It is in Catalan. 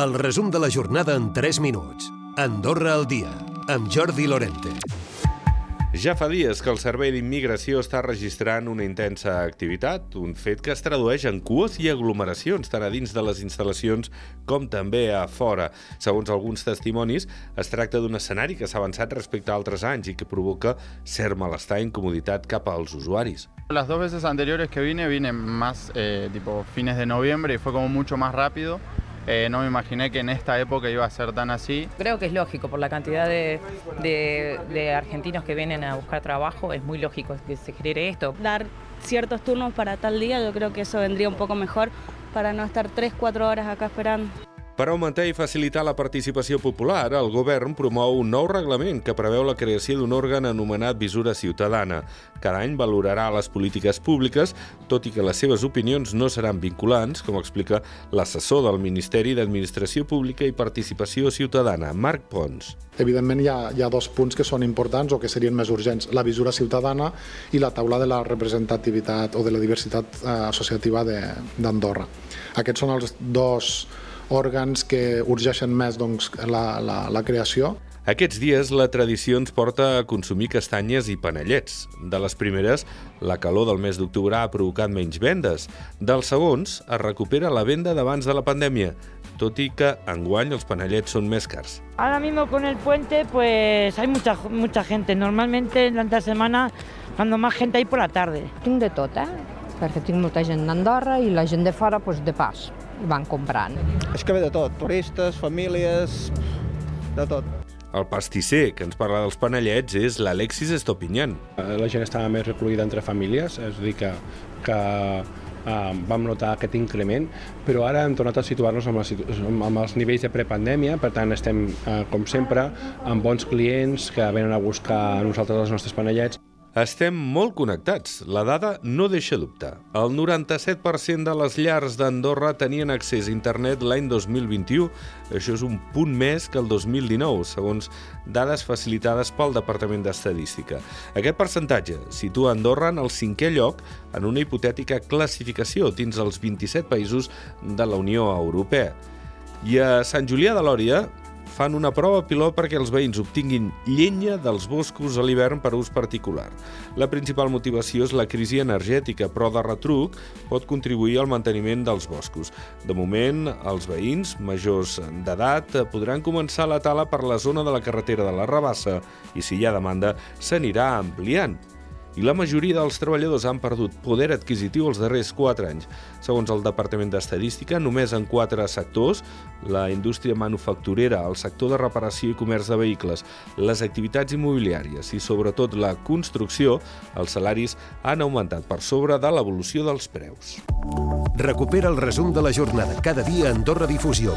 El resum de la jornada en 3 minuts. Andorra al dia, amb Jordi Lorente. Ja fa dies que el Servei d'Immigració està registrant una intensa activitat, un fet que es tradueix en cues i aglomeracions tant a dins de les instal·lacions com també a fora. Segons alguns testimonis, es tracta d'un escenari que s'ha avançat respecte a altres anys i que provoca cert malestar i incomoditat cap als usuaris. Las dos veces anteriores que vine, vine más eh, tipo fines de noviembre y fue como mucho más rápido. Eh, no me imaginé que en esta época iba a ser tan así. Creo que es lógico, por la cantidad de, de, de argentinos que vienen a buscar trabajo, es muy lógico que se genere esto. Dar ciertos turnos para tal día, yo creo que eso vendría un poco mejor para no estar 3-4 horas acá esperando. Per augmentar i facilitar la participació popular, el govern promou un nou reglament que preveu la creació d'un òrgan anomenat Visura Ciutadana. Cada any valorarà les polítiques públiques, tot i que les seves opinions no seran vinculants, com explica l'assessor del Ministeri d'Administració Pública i Participació Ciutadana, Marc Pons. Evidentment hi ha, hi ha dos punts que són importants o que serien més urgents, la visura ciutadana i la taula de la representativitat o de la diversitat eh, associativa d'Andorra. Aquests són els dos òrgans que urgeixen més doncs, la, la, la creació. Aquests dies la tradició ens porta a consumir castanyes i panellets. De les primeres, la calor del mes d'octubre ha provocat menys vendes. Dels segons, es recupera la venda d'abans de la pandèmia, tot i que enguany els panellets són més cars. Ahora mismo con el puente pues hay mucha, mucha gente. Normalmente durante la semana cuando más gente hay por la tarde. Tinc de tot, eh? Perquè tinc molta gent d'Andorra i la gent de fora pues, de pas van comprant. És que ve de tot, turistes, famílies, de tot. El pastisser que ens parla dels panellets és l'Alexis Estopinyan. La gent estava més recluïda entre famílies, és a dir, que, que uh, vam notar aquest increment, però ara hem tornat a situar-nos amb, amb els nivells de prepandèmia, per tant estem, uh, com sempre, amb bons clients que venen a buscar a nosaltres els nostres panellets. Estem molt connectats. La dada no deixa dubte. El 97% de les llars d'Andorra tenien accés a internet l'any 2021. Això és un punt més que el 2019, segons dades facilitades pel Departament d'Estadística. Aquest percentatge situa Andorra en el cinquè lloc en una hipotètica classificació dins els 27 països de la Unió Europea. I a Sant Julià de Lòria fan una prova pilot perquè els veïns obtinguin llenya dels boscos a l'hivern per ús particular. La principal motivació és la crisi energètica, però de retruc pot contribuir al manteniment dels boscos. De moment, els veïns majors d'edat podran començar la tala per la zona de la carretera de la Rabassa i, si hi ha demanda, s'anirà ampliant i la majoria dels treballadors han perdut poder adquisitiu els darrers 4 anys. Segons el Departament d'Estadística, només en 4 sectors, la indústria manufacturera, el sector de reparació i comerç de vehicles, les activitats immobiliàries i sobretot la construcció, els salaris han augmentat per sobre de l'evolució dels preus. Recupera el resum de la jornada cada dia a Andorra Difusió.